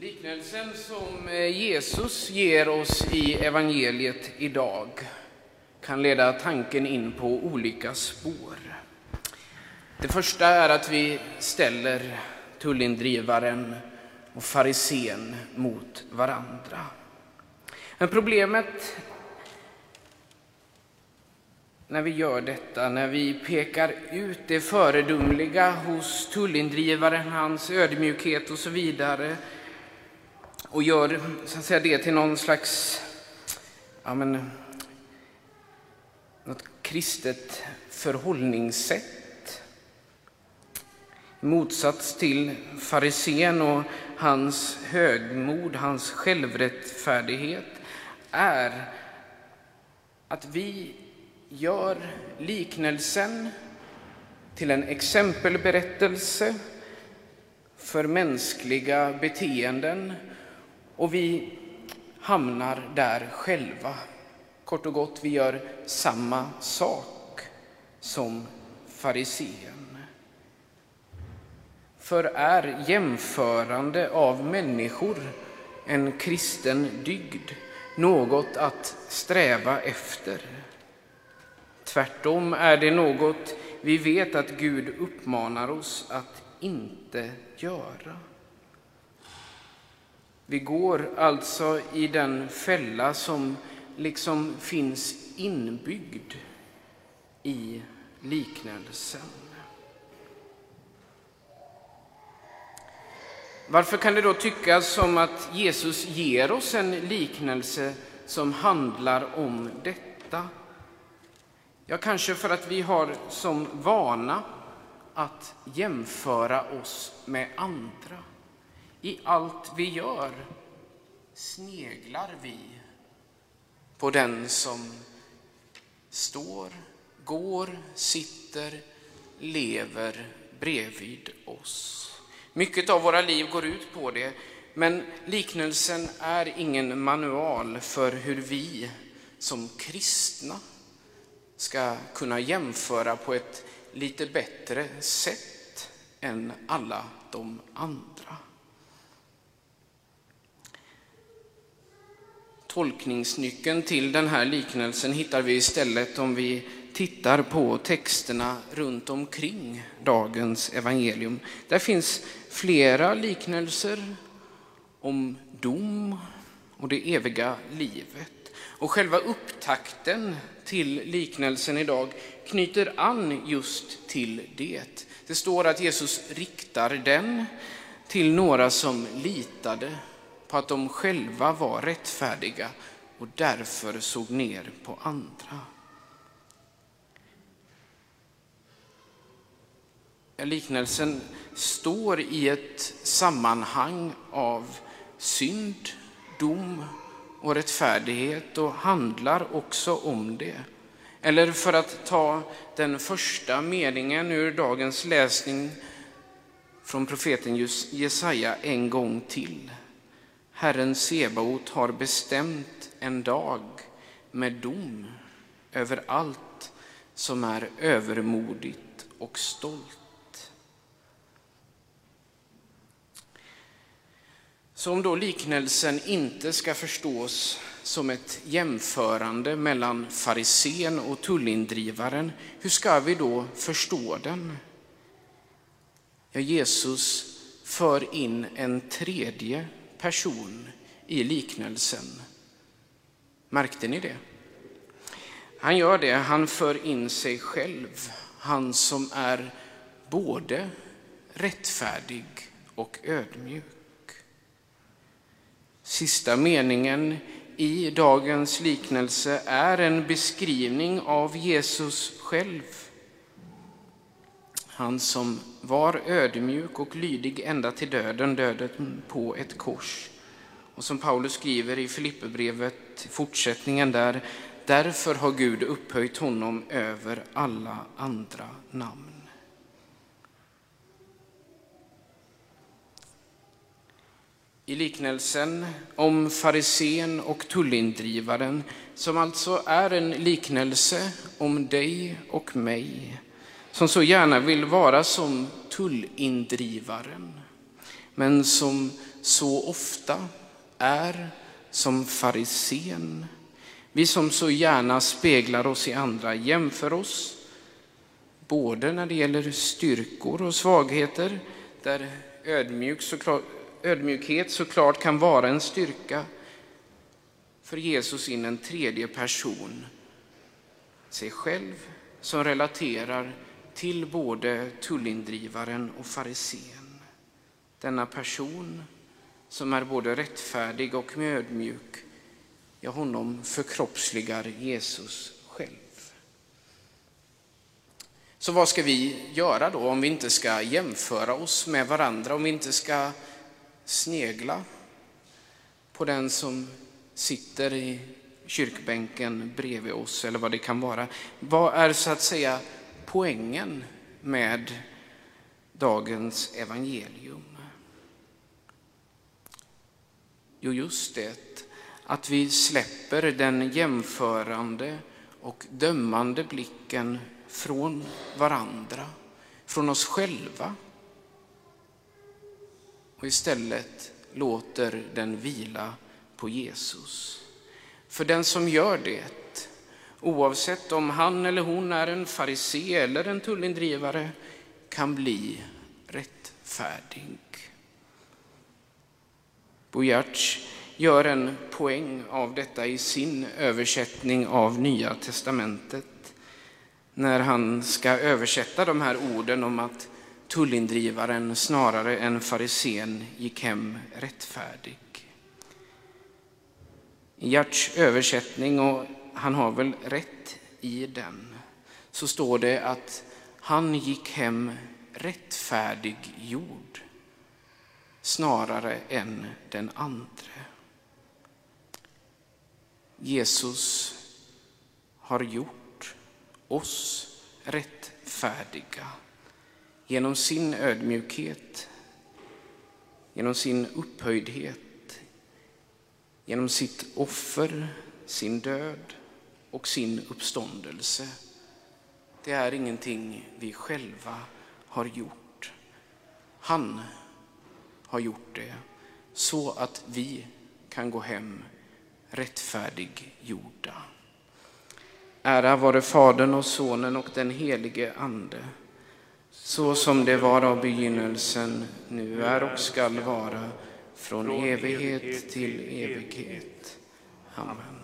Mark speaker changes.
Speaker 1: Liknelsen som eh, Jesus ger oss i evangeliet idag kan leda tanken in på olika spår. Det första är att vi ställer tullindrivaren och farisén mot varandra. Men problemet när vi gör detta, när vi pekar ut det föredömliga hos tullindrivaren, hans ödmjukhet och så vidare och gör så att säga, det till någon slags ja, men, något kristet förhållningssätt. I motsats till farisén och hans högmod, hans självrättfärdighet är att vi gör liknelsen till en exempelberättelse för mänskliga beteenden och vi hamnar där själva. Kort och gott, vi gör samma sak som farisén. För är jämförande av människor en kristen dygd något att sträva efter? Tvärtom är det något vi vet att Gud uppmanar oss att inte göra. Vi går alltså i den fälla som liksom finns inbyggd i liknelsen. Varför kan det då tyckas som att Jesus ger oss en liknelse som handlar om detta? Ja, kanske för att vi har som vana att jämföra oss med andra. I allt vi gör sneglar vi på den som står, går, sitter, lever bredvid oss. Mycket av våra liv går ut på det, men liknelsen är ingen manual för hur vi som kristna ska kunna jämföra på ett lite bättre sätt än alla de andra. Tolkningsnyckeln till den här liknelsen hittar vi istället om vi tittar på texterna runt omkring dagens evangelium. Där finns flera liknelser om dom och det eviga livet. Och själva upptakten till liknelsen idag knyter an just till det. Det står att Jesus riktar den till några som litade på att de själva var rättfärdiga och därför såg ner på andra. Liknelsen står i ett sammanhang av synd, dom och rättfärdighet och handlar också om det. Eller för att ta den första meningen ur dagens läsning från profeten Jesaja en gång till. Herren Sebaot har bestämt en dag med dom över allt som är övermodigt och stolt. Så om då liknelsen inte ska förstås som ett jämförande mellan farisén och tullindrivaren, hur ska vi då förstå den? Ja, Jesus för in en tredje person i liknelsen. Märkte ni det? Han gör det, han för in sig själv, han som är både rättfärdig och ödmjuk. Sista meningen i dagens liknelse är en beskrivning av Jesus själv. Han som var ödmjuk och lydig ända till döden, döden på ett kors. Och som Paulus skriver i Filipperbrevet, fortsättningen där, därför har Gud upphöjt honom över alla andra namn. I liknelsen om farisén och tullindrivaren, som alltså är en liknelse om dig och mig, som så gärna vill vara som tullindrivaren, men som så ofta är som farisén. Vi som så gärna speglar oss i andra, jämför oss både när det gäller styrkor och svagheter, där ödmjuk såklart, ödmjukhet såklart kan vara en styrka, för Jesus in en tredje person, sig själv, som relaterar till både tullindrivaren och farisén. Denna person som är både rättfärdig och ödmjuk, ja, honom förkroppsligar Jesus själv. Så vad ska vi göra då om vi inte ska jämföra oss med varandra, om vi inte ska snegla på den som sitter i kyrkbänken bredvid oss eller vad det kan vara. Vad är så att säga poängen med dagens evangelium? Jo, just det, att vi släpper den jämförande och dömande blicken från varandra, från oss själva och istället låter den vila på Jesus. För den som gör det, oavsett om han eller hon är en farisé eller en tullindrivare, kan bli rättfärdig. Bojarts gör en poäng av detta i sin översättning av Nya testamentet när han ska översätta de här orden om att tullindrivaren snarare än farisén gick hem rättfärdig. I Gerts översättning, och han har väl rätt i den, så står det att han gick hem rättfärdig jord snarare än den andre. Jesus har gjort oss rättfärdiga genom sin ödmjukhet, genom sin upphöjdhet, genom sitt offer, sin död och sin uppståndelse. Det är ingenting vi själva har gjort. Han har gjort det så att vi kan gå hem rättfärdiggjorda. Ära vare Fadern och Sonen och den helige Ande, så som det var av begynnelsen, nu är och skall vara, från evighet till evighet. Amen.